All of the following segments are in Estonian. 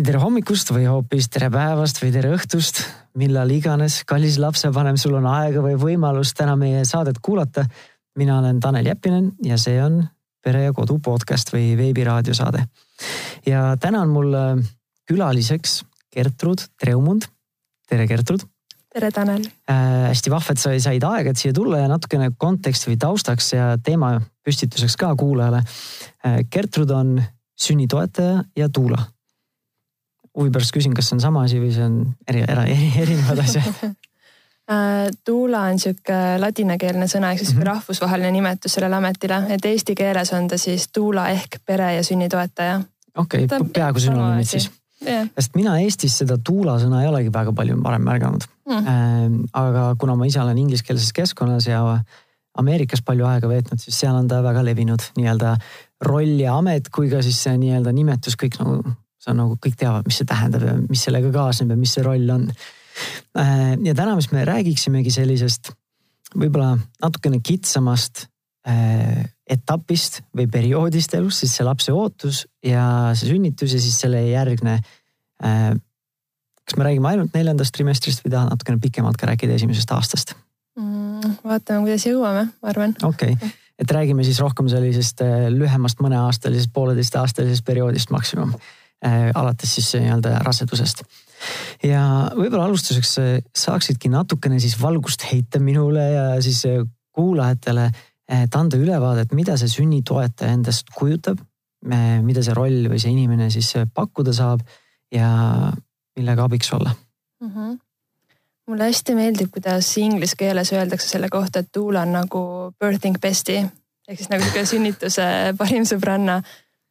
nii, tere hommikust või hoopis tere päevast või tere õhtust, millal iganes, kallis lapsevanem, sul on aega või võimalus täna meie saadet kuulata. mina olen Tanel Jeppinen ja see on Pere ja Kodu podcast või veebiraadiosaade. ja täna on mul äh, külaliseks Gertrud Treumund. tere, Gertrud. tere, Tanel äh,. hästi vahva, et sa said aega, et siia tulla ja natukene konteksti või taustaks ja teema püstituseks ka kuulajale äh,. Gertrud on sünnitoetaja ja tuula huvi pärast küsin, kas see on sama asi või see on eri, eri, erinevad asjad. Tuula on sihuke ladinakeelne sõna ehk siis mm -hmm. rahvusvaheline nimetus sellele ametile, et eesti keeles on ta siis tuula ehk pere ja sünnitoetaja. okei okay,, peaaegu sünonüümid siis. Yeah.. sest mina Eestis seda tuula sõna ei olegi väga palju varem märganud. Mm.. Ähm, aga kuna ma ise olen ingliskeelses keskkonnas ja Ameerikas palju aega veetnud, siis seal on ta väga levinud nii-öelda roll ja amet kui ka siis see nii-öelda nimetus kõik nagu see on nagu kõik teavad, mis see tähendab ja mis sellega kaasneb ja mis see roll on. Äh, ja täna siis me räägiksimegi sellisest võib-olla natukene kitsamast äh, etapist või perioodist elus, siis see lapse ootus ja see sünnitus ja siis selle järgne. Äh, kas me räägime ainult neljandast trimestrist või tahad natukene pikemalt ka rääkida esimesest aastast mm,? vaatame, kuidas jõuame, ma arvan. okei okay., et räägime siis rohkem sellisest lühemast mõneaastalisest, pooleteist-aastalisest perioodist maksimum alates siis nii-öelda rasedusest. ja võib-olla alustuseks äh, saaksidki natukene siis valgust heita minule ja siis äh, kuulajatele, et anda ülevaadet, mida see sünnitoetaja endast kujutab. mida see roll või see inimene siis pakkuda saab ja millega abiks olla mm. -hmm mulle hästi meeldib, kuidas inglise keeles öeldakse selle kohta, et tuula on nagu birthing bestie ehk siis nagu sihuke sünnituse parim sõbranna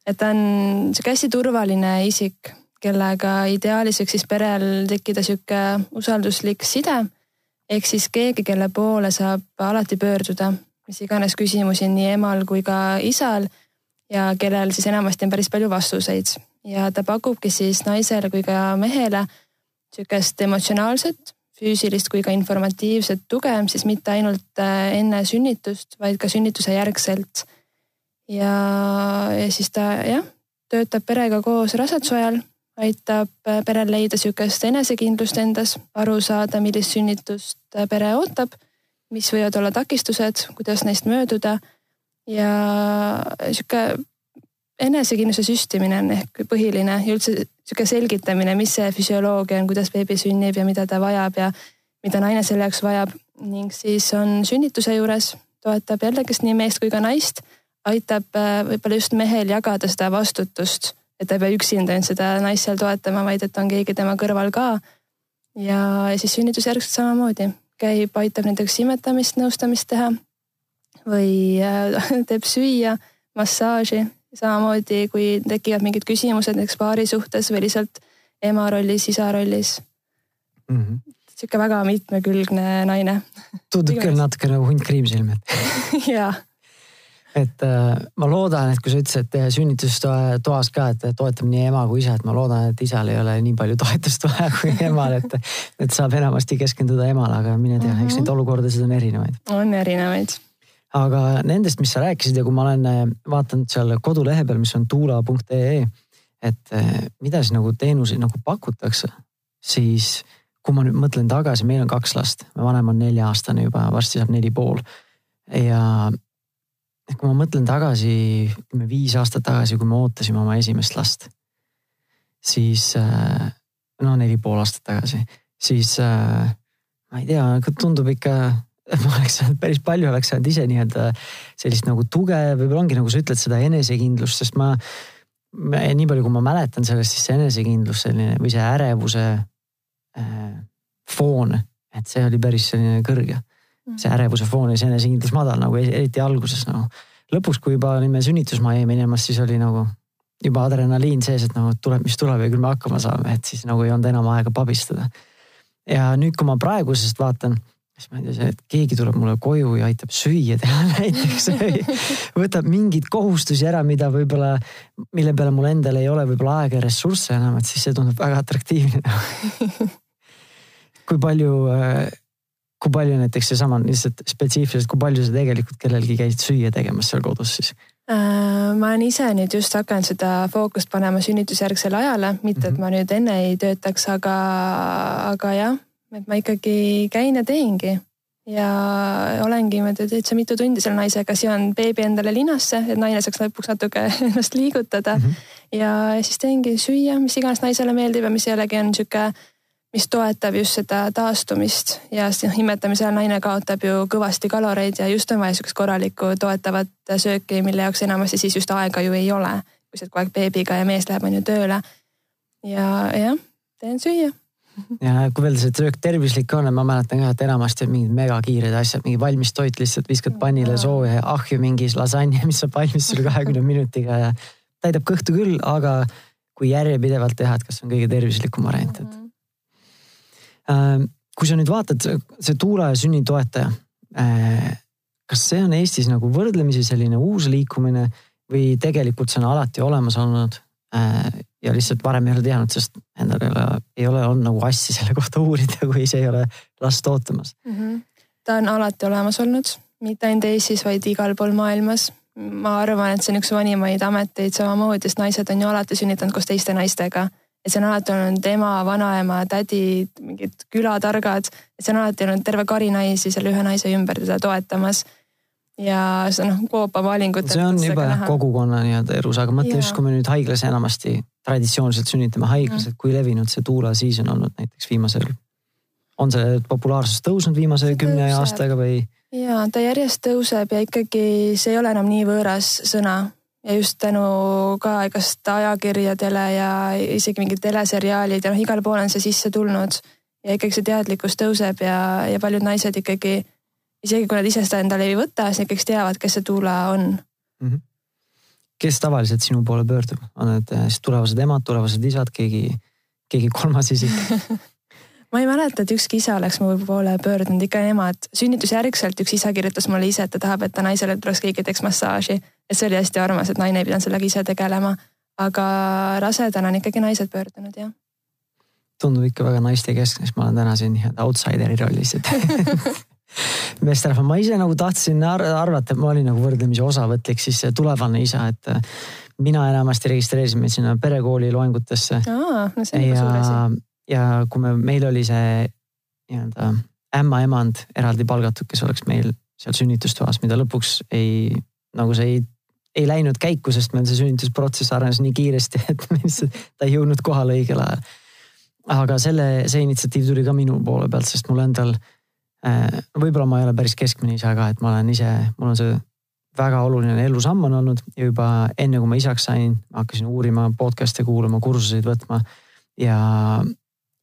et ta on sihuke hästi turvaline isik, kellega ideaalis võiks siis perel tekkida sihuke usalduslik side. ehk siis keegi, kelle poole saab alati pöörduda, mis iganes küsimusi nii emal kui ka isal ja kellel siis enamasti on päris palju vastuseid ja ta pakubki siis naisele kui ka mehele sihukest emotsionaalset, füüsilist kui ka informatiivset tuge, siis mitte ainult äh, enne sünnitust, vaid ka sünnituse järgselt ja, ja siis ta jah, töötab perega koos raseduse ajal, aitab äh, perel leida sihukest enesekindlust endas, aru saada, millist sünnitust äh, pere ootab, mis võivad olla takistused, kuidas neist mööduda. Ja sihuke enesekindluse süstimine on ehk põhiline ja üldse sihuke selgitamine, mis see füsioloogia on, kuidas beebi sünnib ja mida ta vajab ja mida naine selle jaoks vajab. Ning siis on sünnituse juures, toetab jällegist nii meest kui ka naist aitab äh, võib-olla just mehel jagada seda vastutust, et ta ei pea üksinda ainult seda naist seal toetama, vaid et on keegi tema kõrval ka. ja siis sünnitusjärgselt samamoodi käib, aitab näiteks imetamist, nõustamist teha või äh, teeb süüa, massaaži, samamoodi kui tekivad mingid küsimused näiteks paari suhtes või lihtsalt ema rollis, isa rollis mm. -hmm sihuke väga mitmekülgne naine. tundub küll natuke nagu hunt kriimsilm, et jaa et äh, ma loodan, et kui sa ütlesid sünnitustoas ka, et toetame nii ema kui isa, et ma loodan, et isal ei ole nii palju toetust vaja kui emal, et, et saab enamasti keskenduda emale, aga mine tea mm, -hmm. eks neid olukordasid on erinevaid. on erinevaid. aga nendest, mis sa rääkisid ja kui ma olen äh, vaadanud seal kodulehe peal, mis on tuula.ee, et äh, mida siis nagu teenuseid nagu pakutakse, siis kui ma nüüd mõtlen tagasi, meil on kaks last, vanem on nelja-aastane juba, varsti saab neli pool ja et kui ma mõtlen tagasi, ütleme viis aastat tagasi, kui me ootasime oma esimest last, siis äh, no neli pool aastat tagasi, siis äh, ma ei tea, tundub ikka, ma oleks saanud päris palju, oleks saanud ise nii-öelda sellist nagu tuge, võib-olla ongi nagu sa ütled, seda enesekindlust, sest ma, ma, nii palju, kui ma mäletan sellest, siis see enesekindlus selline või see ärevuse äh, foon, et see oli päris selline kõrge. See ärevuse foon ja see enesekindlus madal nagu eriti alguses nagu. Lõpuks, kui juba olime sünnitusmajja minemas, siis oli nagu juba adrenaliin sees, et nagu tuleb, mis tuleb ja küll me hakkama saame, et siis nagu ei olnud enam aega pabistada. ja nüüd, kui ma praegusest vaatan, siis ma ei tea, see, et keegi tuleb mulle koju ja aitab süüa teha näiteks võtab mingeid kohustusi ära, mida võib-olla, mille peale mul endal ei ole võib-olla aega ja ressursse enam, et siis see tundub väga atraktiivne kui palju äh, kui palju näiteks seesama lihtsalt spetsiifiliselt, kui palju sa tegelikult kellelgi käisid süüa tegemas seal kodus siis? Äh, ma olen ise nüüd just hakanud seda fookust panema sünnitusjärgsele ajale, mitte et mhm. ma nüüd enne ei töötaks, aga, aga jah, et ma ikkagi käin ja teengi ja olengi niimoodi täitsa mitu tundi selle naisega, seon beebi endale linasse, et naine saaks lõpuks natuke ennast liigutada mm. -hmm. ja siis teengi süüa, mis iganes naisele meeldib ja mis jällegi on sihuke mis toetab just seda taastumist ja noh, imetamise ajal naine kaotab ju kõvasti kaloreid ja just on vaja sihukest korralikku toetavat sööki, mille jaoks enamasti siis just aega ju ei ole. kui sa oled kogu aeg beebiga ja mees läheb on ju tööle. ja jah, teen süüa. ja kui veel see söök tervislik on, ma mäletan ka, et enamasti on mingid megakiired asjad, mingi valmis toit lihtsalt viskad pannile sooja ja ahju mingi lasanje, mis saab valmis sul kahekümne minutiga ja täidab kõhtu küll, aga kui järjepidevalt teha, et kas on kõige tervislikum variant, et Äh, kui sa nüüd vaatad, see Tuula ja sünnitoetaja, äh, kas see on Eestis nagu võrdlemisi selline uus liikumine või tegelikult see on alati olemas olnud? Äh, ja lihtsalt varem ei ole teadnud, sest endal ei ole, ei ole olnud nagu asja selle kohta uurida, kui see ei ole last ootamas mm. -hmm. ta on alati olemas olnud, mitte ainult Eestis, vaid igal pool maailmas. ma arvan, et see on üks vanimaid ameteid samamoodi, sest naised on ju alati sünnitanud koos teiste naistega see on alati olnud ema, vanaema, tädid, mingid külatargad, see on alati olnud terve kari naisi selle ühe naise ümber teda toetamas. ja see noh, koopavaalingutelt. see on juba jah kogukonna nii-öelda elus, aga mõtle just, kui me nüüd haiglas enamasti traditsiooniliselt sünnitame haiglas mm., et kui levinud see tuula siis on olnud näiteks viimasel, on see populaarsus tõusnud viimase kümne aastaga või? ja ta järjest tõuseb ja ikkagi see ei ole enam nii võõras sõna ja just tänu ka igast ajakirjadele ja isegi mingid teleseriaalid ja noh, igal pool on see sisse tulnud. ja ikkagi see teadlikkus tõuseb ja, ja paljud naised ikkagi, isegi kui nad ise seda endale ei võta, siis ikkagi teavad, kes see Tuula on mm. -hmm. kes tavaliselt sinu poole pöördub, on need äh, siis tulevased emad, tulevased isad, keegi, keegi kolmas isik ma ei mäleta, et ükski isa oleks mu poole pöördunud, ikka nemad. sünnitusjärgselt üks isa kirjutas mulle ise, et ta tahab, et ta naisele tuleks keegi teeks massaaži. et see oli hästi armas, et naine ei pidanud sellega ise tegelema. aga rasedana on ikkagi naised pöördunud, jah. tundub ikka väga naistekeskne, sest ma olen täna siin nii-öelda outsideri rollis, et meesterahva, ma ise nagu tahtsin arvata, et ma olin nagu võrdlemisi osavõtlik, siis tulevane isa, et mina enamasti registreerisin meid sinna perekooli loengutesse. aa, no see on juba suur asi ja kui me, meil oli see nii-öelda ämmaemand eraldi palgatud, kes oleks meil seal sünnitustoas, mida lõpuks ei, nagu see ei, ei läinud käiku, sest meil see sünnitusprotsess arenes nii kiiresti, et ta ei jõudnud kohale õigel ajal. aga selle, see initsiatiiv tuli ka minu poole pealt, sest mul endal äh,, võib-olla ma ei ole päris keskmine isa ka, et ma olen ise, mul on see väga oluline elusamm on olnud ja juba enne kui ma isaks sain, hakkasin uurima podcast'e kuulama, kursuseid võtma ja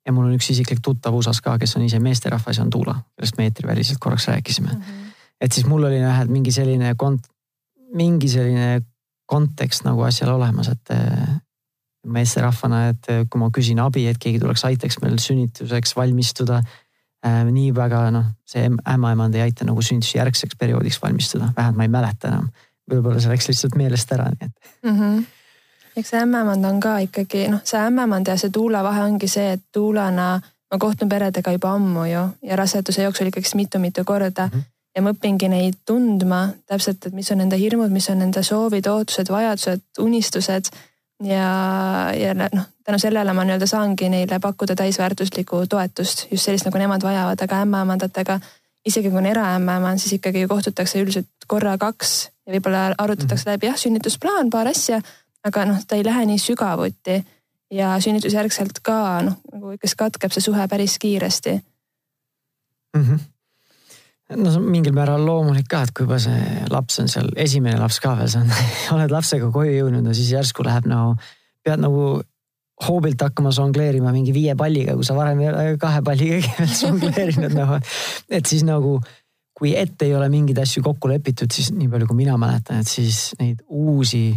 ja mul on üks isiklik tuttav USA-s ka, kes on ise meesterahvas ja on Tuula, kellest me eetriväliselt korraks rääkisime mm. -hmm. et siis mul oli jah, et mingi selline kont-, mingi selline kontekst nagu asjal olemas, et eh, meesterahvana, et eh, kui ma küsin abi, et keegi tuleks, aitaks meil sünnituseks valmistuda äh,. nii väga noh, see ämmaemand ei aita nagu sünnitusjärgseks perioodiks valmistuda, vähemalt ma ei mäleta enam. võib-olla see läks lihtsalt meelest ära, nii et mm. -hmm eks see ämmemand on ka ikkagi noh, see ämmemand ja see tuula vahe ongi see, et tuulana ma kohtun peredega juba ammu ju ja raseduse jooksul ikkagist mitu-mitu korda mm. -hmm. ja ma õpingi neid tundma täpselt, et mis on nende hirmud, mis on nende soovid, ootused, vajadused, unistused. ja, ja noh, tänu sellele ma nii-öelda saangi neile pakkuda täisväärtuslikku toetust, just sellist, nagu nemad vajavad, aga ämmaemandatega isegi kui on eraämmaemand, siis ikkagi kohtutakse üldiselt korra-kaks ja võib-olla arutatakse mm -hmm. läbi jah, sünnitusplaan, paar asja aga noh, ta ei lähe nii sügavuti ja sünnitusjärgselt ka noh, nagu ikkagist katkeb see suhe päris kiiresti mm. -hmm no see on mingil määral loomulik ka, et kui juba see laps on seal, esimene laps ka veel, sa oled lapsega koju jõudnud ja siis järsku läheb nagu, pead nagu hoobilt hakkama žongleerima mingi viie palliga, kui sa varem ei ole kahe palliga žongleerinud nagu. et siis nagu, kui ette ei ole mingeid asju kokku lepitud, siis nii palju, kui mina mäletan, et siis neid uusi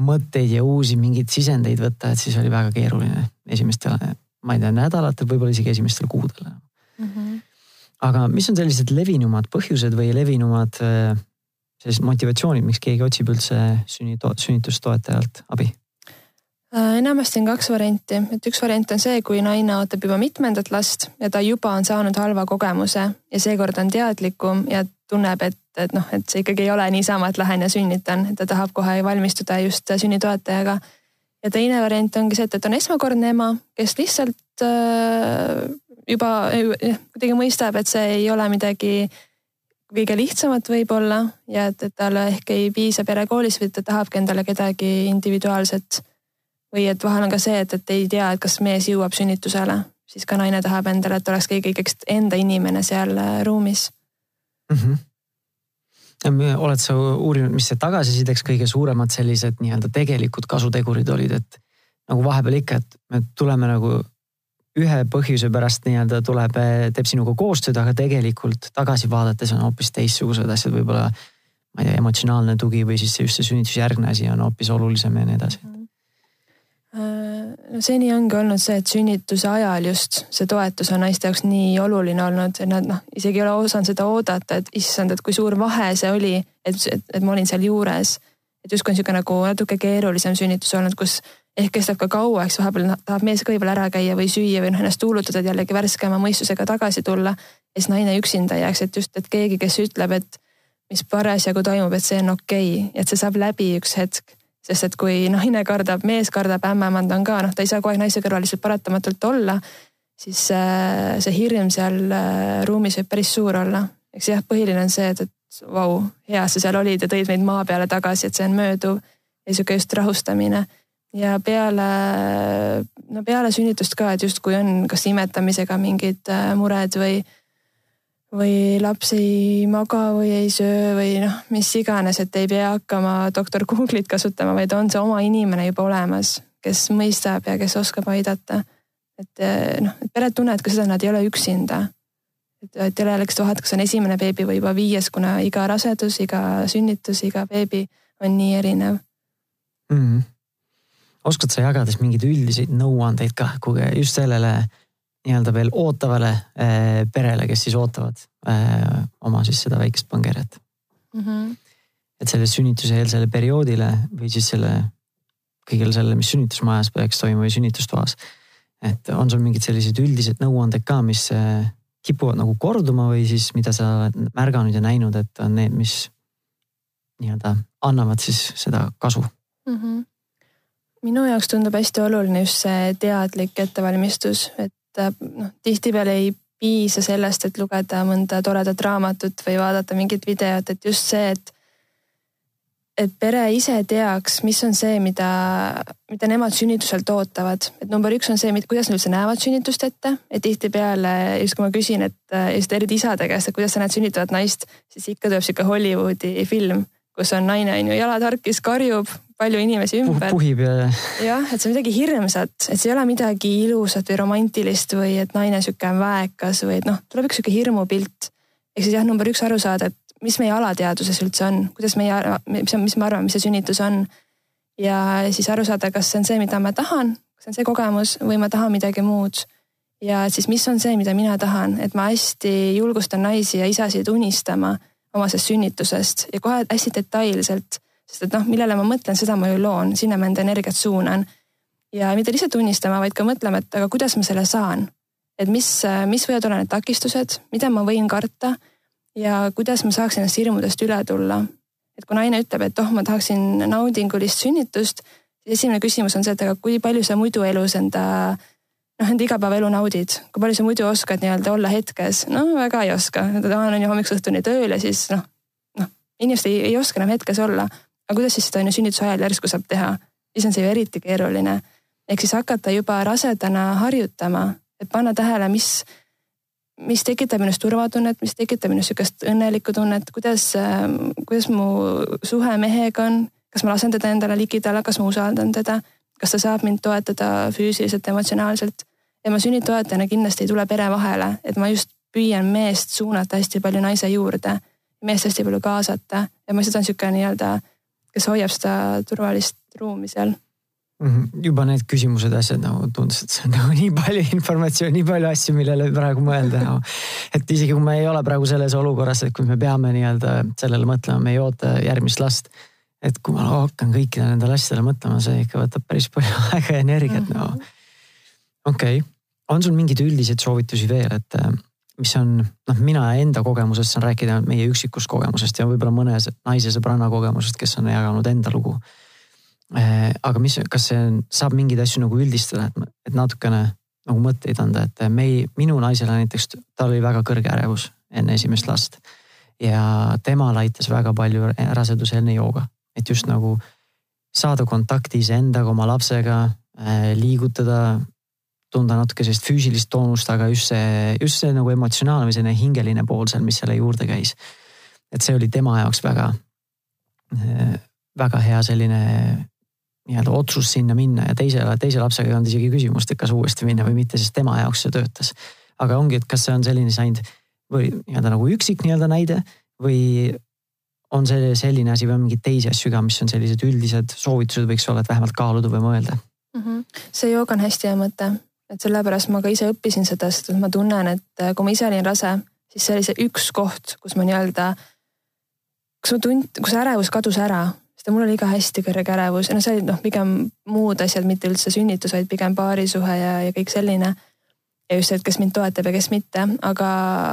mõtteid ja uusi mingeid sisendeid võtta, et siis oli väga keeruline esimestel, ma ei tea, nädalatel, võib-olla isegi esimestel kuudel mm. -hmm. aga mis on sellised levinumad põhjused või levinumad äh, sellised motivatsioonid, miks keegi otsib üldse sünnito-, sünnitustoetajalt abi? Äh, enamasti on kaks varianti, et üks variant on see, kui naine ootab juba mitmendat last ja ta juba on saanud halva kogemuse ja seekord on teadlikum ja tunneb, et, et noh, et see ikkagi ei ole niisama, et lähen ja sünnitan, ta tahab kohe valmistuda just sünnitoetajaga. ja teine variant ongi see, et, et on esmakordne ema, kes lihtsalt äh, juba kuidagi mõistab, et see ei ole midagi kõige lihtsamat võib-olla ja et, et talle ehk ei piisa perekoolis või ta tahabki endale kedagi individuaalset või et vahel on ka see, et, et ei tea, et kas mees jõuab sünnitusele, siis ka naine tahab endale, et oleks keegi ikkagist enda inimene seal äh, ruumis mm. -hmm oled sa uurinud, mis see tagasisideks kõige suuremad sellised nii-öelda tegelikud kasutegurid olid, et nagu vahepeal ikka, et me tuleme nagu ühe põhjuse pärast nii-öelda tuleb, teeb sinuga koostööd, aga tegelikult tagasi vaadates on hoopis teistsugused asjad, võib-olla ma ei tea, emotsionaalne tugi või siis just see sünnitusjärgne asi on hoopis olulisem ja nii edasi mm. -hmm no seni ongi olnud see, et sünnituse ajal just see toetus on naiste jaoks nii oluline olnud, et nad noh, isegi ei ole osanud seda oodata, et issand, et kui suur vahe see oli, et, et, et ma olin seal juures. et justkui on sihuke nagu natuke keerulisem sünnitus olnud, kus ehk kestab ka kaua, eks vahepeal tahab mees ka võib-olla ära käia või süüa või noh ennast tuulutada, et jällegi värskema mõistusega tagasi tulla. ja siis naine üksinda jääks, et just, et keegi, kes ütleb, et mis parasjagu toimub, et see on okei okay,, et see saab läbi üks hetk sest et kui naine kardab, mees kardab, ämmemand on ka, noh, ta ei saa kogu aeg naise kõrval lihtsalt paratamatult olla, siis äh, see hirm seal äh, ruumis võib päris suur olla. eks jah, põhiline on see, et, et vau, hea sa seal olid ja tõid meid maa peale tagasi, et see on mööduv ja sihuke just rahustamine. ja peale, no peale sünnitust ka, et justkui on kas imetamisega mingid äh, mured või või laps ei maga või ei söö või noh, mis iganes, et ei pea hakkama doktor Google'it kasutama, vaid on see oma inimene juba olemas, kes mõistab ja kes oskab aidata. et eh, noh, et pered tunnevad ka seda, nad ei ole üksinda. et, et ei ole seda vahet, kas on esimene beebi või juba viies, kuna iga rasedus, iga sünnitus, iga beebi on nii erinev mm. -hmm. oskad sa jagada siis mingeid üldiseid nõuandeid ka, kui just sellele nii-öelda veel ootavale äh, perele, kes siis ootavad äh, oma siis seda väikest pangerjat mm. -hmm. et selle sünnituseelsele perioodile või siis selle, kõigele sellele, mis sünnitusmajas peaks toimuma või sünnitustoas. et on sul mingid sellised üldised nõuanded ka, mis äh, kipuvad nagu korduma või siis mida sa oled märganud ja näinud, et on need, mis nii-öelda annavad siis seda kasu mm? -hmm minu jaoks tundub hästi oluline just see teadlik ettevalmistus, et et noh, tihtipeale ei piisa sellest, et lugeda mõnda toredat raamatut või vaadata mingit videot, et just see, et et pere ise teaks, mis on see, mida, mida nemad sünnituselt ootavad. et number üks on see, kuidas nad üldse näevad sünnitust ette, et tihtipeale just kui ma küsin, et just eriti isade käest, et kuidas sa näed sünnitavat naist, siis ikka tuleb sihuke Hollywoodi film, kus on naine on ju jalad harkis, karjub, palju inimesi ümber. puhib ja. jah, et see on midagi hirmsat, et see ei ole midagi ilusat või romantilist või et naine sihuke on väekas või et noh, tuleb üks sihuke hirmupilt. ehk siis jah, number üks aru saada, et mis meie alateadvuses üldse on, kuidas meie, mis, mis me arvame, mis see sünnitus on. ja siis aru saada, kas see on see, mida ma tahan, kas see on see kogemus või ma tahan midagi muud. ja siis, mis on see, mida mina tahan, et ma hästi julgustan naisi ja isasid unistama oma sellest sünnitusest ja kohe hästi detailselt sest et noh, millele ma mõtlen, seda ma ju loon, sinna ma enda energiat suunan. ja mitte lihtsalt tunnistama, vaid ka mõtlema, et aga kuidas ma selle saan. et mis, mis võivad olla need takistused, mida ma võin karta ja kuidas ma saaks ennast hirmudest üle tulla. et kui naine ütleb, et oh, ma tahaksin naudingulist sünnitust, siis esimene küsimus on see, et aga kui palju sa muidu elus enda noh, enda igapäevaelu naudid, kui palju sa muidu oskad nii-öelda olla hetkes, no väga ei oska, ta on ju hommikust õhtuni tööl ja siis noh, noh inimesed ei, ei oska enam hetkes olla. Aga kuidas siis seda on ju sünnituse ajal järsku saab teha, siis on see ju eriti keeruline. ehk siis hakata juba rasedana harjutama, et panna tähele, mis, mis tekitab minus turvatunnet, mis tekitab minus sihukest õnnelikku tunnet, kuidas, kuidas mu suhe mehega on, kas ma lasen teda endale ligidale, kas ma usaldan teda, kas ta saab mind toetada füüsiliselt, emotsionaalselt. Ja ma sünnitoetajana kindlasti ei tule pere vahele, et ma just püüan meest suunata hästi palju naise juurde, meest hästi palju kaasata ja ma olen sihuke nii-öelda kes hoiab seda turvalist ruumi seal mhm. juba need küsimused, asjad nagu tundus, et see on nagu nii palju informatsiooni, nii palju asju, millele praegu mõelda nagu. et isegi kui me ei ole praegu selles olukorras, et kui me peame nii-öelda sellele mõtlema, me ei oota järgmist last. et kui ma hakkan kõikidele nendele asjadele mõtlema, see ikka võtab päris palju aega ja energiat mm, -hmm. no. Okei okay., on sul mingeid üldiseid soovitusi veel, et äh, mis on, noh, mina enda kogemusest saan rääkida meie üksikust kogemusest ja võib-olla mõne naise sõbranna kogemusest, kes on jaganud enda lugu. Äh, aga mis, kas see on, saab mingeid asju nagu üldistada, et, et natukene nagu mõtteid anda, et me ei, minu naisele näiteks, tal oli väga kõrge ärevus enne esimest last. ja temal aitas väga palju raseduseelne jooga, et just nagu saada kontakti iseendaga, oma lapsega, äh, liigutada, tunda natuke sellist füüsilist toonust, aga just see, just see nagu emotsionaalne või selline hingeline pool seal, mis selle juurde käis. et see oli tema jaoks väga, äh, väga hea selline nii-öelda otsus sinna minna ja teisele, teise lapsega ei olnud isegi küsimust, et kas uuesti minna või mitte, sest tema jaoks see töötas. aga ongi, et kas see on selline saanud või nii-öelda nagu üksik nii-öelda näide või on see selline asi või on mingeid teisi asju ka, mis on sellised üldised soovitused võiks olla, et vähemalt kaaluda või mõelda mm? -hmm. see jooga on hästi hea mõte, et sellepärast ma ka ise õppisin seda, sest ma tunnen, et kui ma ise olin rase, siis see oli see üks koht, kus ma nii-öelda, kus ma tund-, kus ärevus kadus ära, sest mul oli ka hästi kõrge ärevus. Ja noh, see oli noh, pigem muud asjad, mitte üldse sünnitus, vaid pigem paarisuhe ja, ja kõik selline. Ja just see, et kes mind toetab ja kes mitte, aga,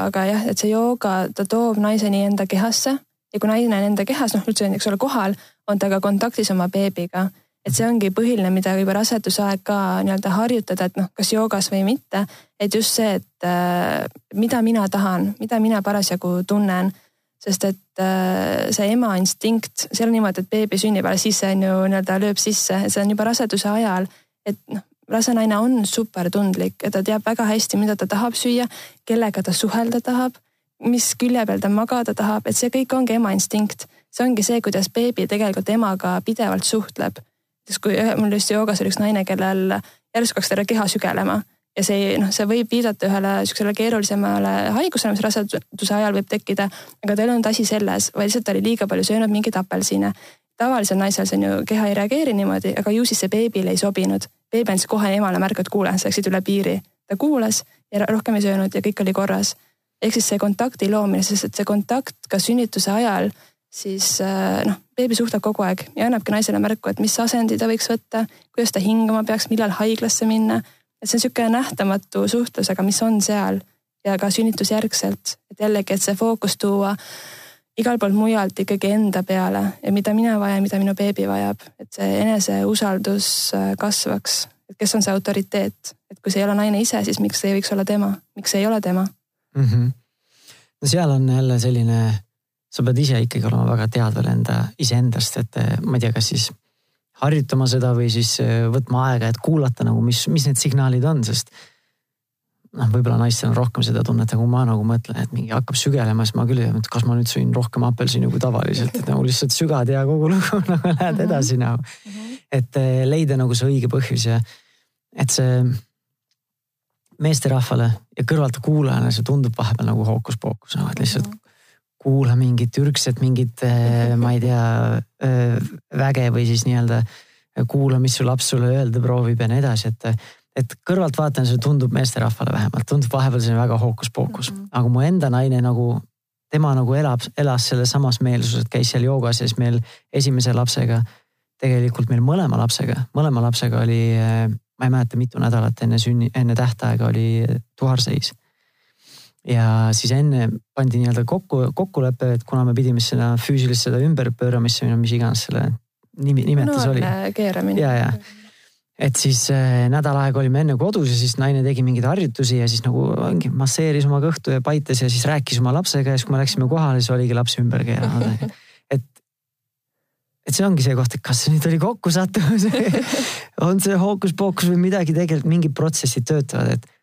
aga jah, et see jooga, ta toob naiseni enda kehasse. Ja kui naine on enda kehas, noh üldse eks ole kohal, on ta ka kontaktis oma beebiga. Et see ongi põhiline, mida juba raseduse aeg ka nii-öelda harjutada, et noh, kas joogas või mitte. et just see, et äh, mida mina tahan, mida mina parasjagu tunnen. sest et äh, see ema instinkt, see ei ole niimoodi, et beebi sünnib alles siis see on ju nii-öelda lööb sisse, see on juba raseduse ajal. et noh, rase naine on super tundlik ja ta teab väga hästi, mida ta tahab süüa, kellega ta suhelda tahab, mis külje peal ta magada tahab, et see kõik ongi ema instinkt. see ongi see, kuidas beebi tegelikult emaga pidevalt suhtleb. Sest kui mul just joogas oli üks naine, kellel järsku hakkas terve keha sügelema ja see noh, see võib viidata ühele sihukesele keerulisemale haigusele, mis raseduse ajal võib tekkida. aga tal ei olnud asi selles, vaid lihtsalt ta oli liiga palju söönud mingeid apelsine. tavalisel naisel see on ju, keha ei reageeri niimoodi, aga ju siis see beebile ei sobinud beebi andis kohe emale märku, et kuule, sa läksid üle piiri. ta kuulas ja rohkem ei söönud ja kõik oli korras. ehk siis see kontakti loomine, sest et see kontakt ka sünnituse ajal, siis äh, noh, beebi suhtleb kogu aeg ja annabki naisele märku, et mis asendi ta võiks võtta, kuidas ta hingama peaks, millal haiglasse minna. et see on niisugune nähtamatu suhtlus, aga mis on seal ja ka sünnitusjärgselt, et jällegi, et see fookus tuua igalt poolt mujalt ikkagi enda peale ja mida mina vajan, mida minu beebi vajab, et see eneseusaldus äh, kasvaks. et kes on see autoriteet, et kui see ei ole naine ise, siis miks see ei võiks olla tema, miks see ei ole tema mm? -hmm. no seal on jälle selline, sa pead ise ikkagi olema väga teadvel enda iseendast, et äh, ma ei tea, kas siis harjutama seda või siis äh, võtma aega, et kuulata nagu, mis, mis need signaalid on, sest noh, võib-olla naistel on rohkem seda tunnet, aga kui ma nagu mõtlen, et mingi hakkab sügelema, siis ma küll ei tea, et kas ma nüüd sõin rohkem apelsini kui tavaliselt, et nagu lihtsalt sügad ja kogu lugu nagu lähed mhm. edasi nagu. et eh, leida nagu see õige põhjus ja et see meesterahvale ja kõrvalt kuulajana see tundub vahepeal nagu hookus-pookus, noh et lihtsalt kuula mingit ürgset, mingit, eh, ma ei tea, eh, väge või siis nii-öelda kuula, mis su laps sulle öelda proovib ja nii edasi, et et kõrvalt vaatan, see tundub meesterahvale vähemalt, tundub vahepeal selline väga hookus-pookus mm, -hmm. aga mu enda naine nagu, tema nagu elab, elas selles samas meelsuses, käis seal joogas ja siis meil esimese lapsega, tegelikult meil mõlema lapsega, mõlema lapsega oli, ma ei mäleta, mitu nädalat enne sünni, enne tähtaega oli tuharseis. Ja siis enne pandi nii-öelda kokku, kokkulepe, et kuna me pidime seda füüsilist seda ümberpööramisse või no mis iganes selle nimi, nimetus no, oli. keeramine. ja, ja et siis äh, nädal aega olime enne kodus ja siis naine tegi mingeid harjutusi ja siis nagu ongi masseeris oma kõhtu ja paitas ja siis rääkis oma lapsega ja siis, kui me läksime kohale, siis oligi laps ümber keeranud et, et see ongi see koht, et kas see nüüd oli kokkusattumus on see hookus-pookus või midagi tegelikult mingid protsessid töötavad, et.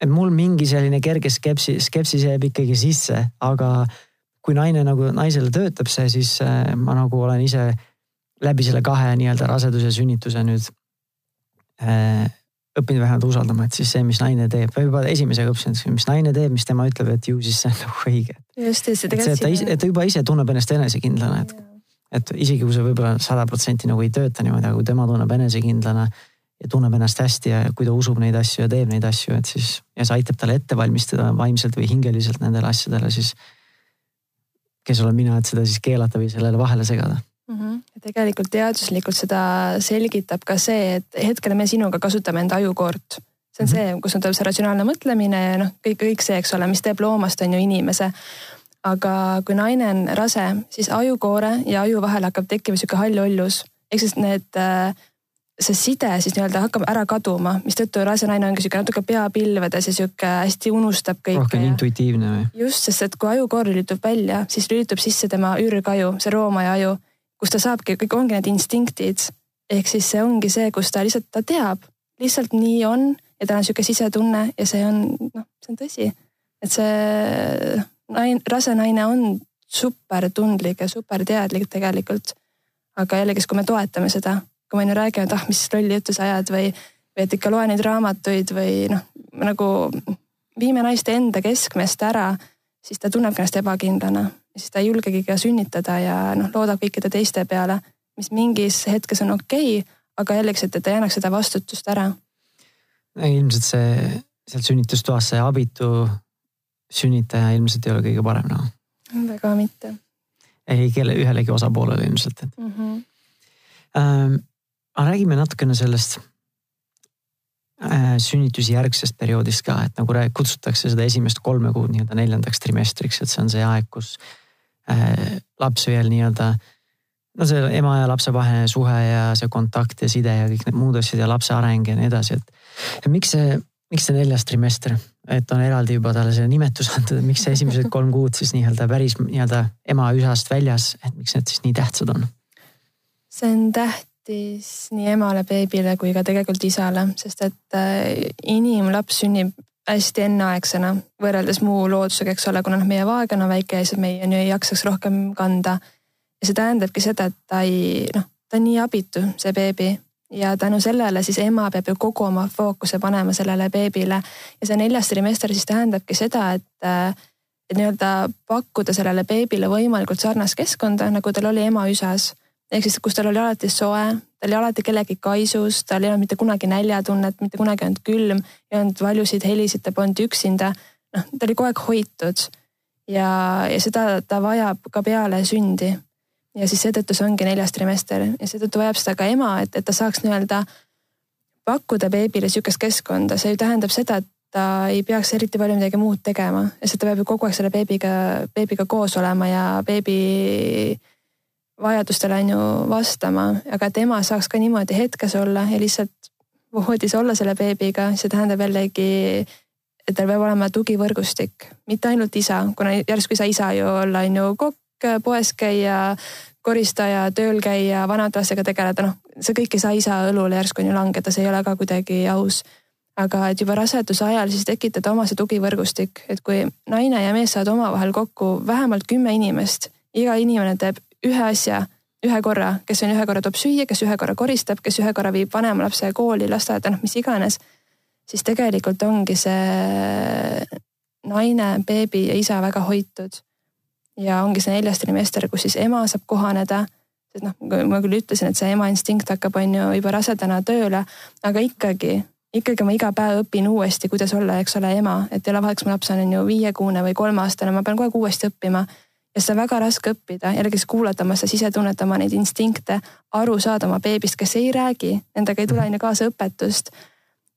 Et mul mingi selline kerge skepsi, skepsis jääb ikkagi sisse, aga kui naine nagu naisele töötab see, siis äh, ma nagu olen ise läbi selle kahe nii-öelda raseduse sünnituse nüüd Äh, õppinud vähemalt usaldama, et siis see, mis naine teeb, või juba esimesega õppisin, et mis naine teeb, mis tema ütleb, et ju siis see on nagu õige. just, just. see, et ta ise, et ta juba ise tunneb ennast enesekindlana, et, et isegi kui see võib-olla sada protsenti nagu ei tööta niimoodi, aga kui tema tunneb enesekindlana ja tunneb ennast hästi ja kui ta usub neid asju ja teeb neid asju, et siis ja see aitab talle ette valmistada vaimselt või hingeliselt nendele asjadele, siis kes olen mina, et seda siis keelata või sellele vahele segada mm. -hmm. tegelikult teaduslikult seda selgitab ka see, et hetkel me sinuga kasutame enda ajukoort. see on mm -hmm. see, kus on tuleb see ratsionaalne mõtlemine ja noh, kõik, kõik see, eks ole, mis teeb loomast, on ju inimese. aga kui naine on rase, siis ajukoore ja aju vahel hakkab tekkima sihuke hall ollus. ehk siis need äh, see side siis nii-öelda hakkab ära kaduma, mistõttu rase naine ongi sihuke natuke peapilvedes ja sihuke hästi unustab kõike. rohkem ja... intuitiivne või? just, sest et kui ajukoor lülitub välja, siis lülitub sisse tema ürgaju, see roomaja aju kus ta saabki, kõik ongi need instinktid. ehk siis see ongi see, kus ta lihtsalt, ta teab, lihtsalt nii on ja tal on sihuke sisetunne ja see on, noh, see on tõsi. et see naine, rase naine on super tundlik ja super teadlik tegelikult. aga jällegi, kui me toetame seda, kui me on ju rääginud, ah, mis lolli juttu sa ajad või, või et ikka loe neid raamatuid või noh, nagu viime naiste enda keskmest ära, siis ta tunnebki ennast ebakindlana siis ta ei julgegi ka sünnitada ja noh, loodab kõikide teiste peale, mis mingis hetkes on okei okay,, aga jällegi, et ta ei annaks seda vastutust ära. ilmselt see seal sünnitustoas see abitu sünnitaja ilmselt ei ole kõige parem noh. väga mitte. ei kelle, ühelegi osapoolele ilmselt, et mm. -hmm. Ähm, aga räägime natukene sellest äh, sünnitusjärgsest perioodist ka, et nagu kutsutakse seda esimest kolme kuud nii-öelda neljandaks trimestriks, et see on see aeg, kus Äh, laps veel nii-öelda, no see ema ja lapse vaheline suhe ja see kontakt ja side ja kõik need muud asjad ja lapse areng ja nii edasi, et. miks see, miks see neljas trimester, et on eraldi juba talle see nimetus antud, et miks see esimesed kolm kuud siis nii-öelda päris nii-öelda ema üsast väljas, et miks need siis nii tähtsad on? see on tähtis nii emale, beebile kui ka tegelikult isale, sest et äh, inimlaps sünnib hästi enneaegsena võrreldes muu loodusega, eks ole, kuna noh, meie vaeg on väike ja siis meie on ju ei jaksaks rohkem kanda. ja see tähendabki seda, et ta ei noh, ta on nii abitu, see beebi. Ja tänu sellele siis ema peab ju kogu oma fookuse panema sellele beebile. Ja see neljas trimester siis tähendabki seda, et et nii-öelda pakkuda sellele beebile võimalikult sarnast keskkonda, nagu tal oli ema üsas ehk siis, kus tal oli alati soe, ta oli alati kellegi kaisus, tal ei olnud mitte kunagi näljatunnet, mitte kunagi ei olnud külm, ei olnud valjusid helisid, ta polnud üksinda. noh, ta oli kogu aeg hoitud ja, ja seda ta vajab ka peale sündi. ja siis seetõttu see ongi neljas trimester ja seetõttu vajab seda ka ema, et, et ta saaks nii-öelda pakkuda beebile sihukest keskkonda, see ju tähendab seda, et ta ei peaks eriti palju midagi muud tegema, sest ta peab ju kogu aeg selle beebiga, beebiga koos olema ja beebi vajadustele on ju vastama, aga et ema saaks ka niimoodi hetkes olla ja lihtsalt voodis olla selle beebiga, see tähendab jällegi, et tal peab olema tugivõrgustik, mitte ainult isa, kuna järsku ei saa isa ju olla, on ju kokk, poes käia, koristaja, tööl käia, vanemate lastega tegeleda, noh, see kõik ei saa isa õlule järsku on ju langeda, see ei ole ka kuidagi aus. aga et juba raseduse ajal siis tekitada oma see tugivõrgustik, et kui naine ja mees saavad omavahel kokku vähemalt kümme inimest, iga inimene teeb ühe asja ühe korra, kes on ühe korra toob süüa, kes ühe korra koristab, kes ühe korra viib vanema lapse kooli, lasteaeda, noh, mis iganes. siis tegelikult ongi see naine, beebi ja isa väga hoitud. ja ongi see neljas trimester, kus siis ema saab kohaneda. sest noh, ma küll ütlesin, et see ema instinkt hakkab, on ju juba rasedana tööle, aga ikkagi ikkagi ma iga päev õpin uuesti, kuidas olla, eks ole, ema, et ei ole vahet, kas mu laps on, on ju viiekuune või kolmeaastane, ma pean kogu aeg uuesti õppima ja seda on väga raske õppida, jällegi kuulata oma seda sisetunnet, oma neid instinkte, aru saada oma beebist, kes ei räägi, nendega ei tule on ju kaasa õpetust.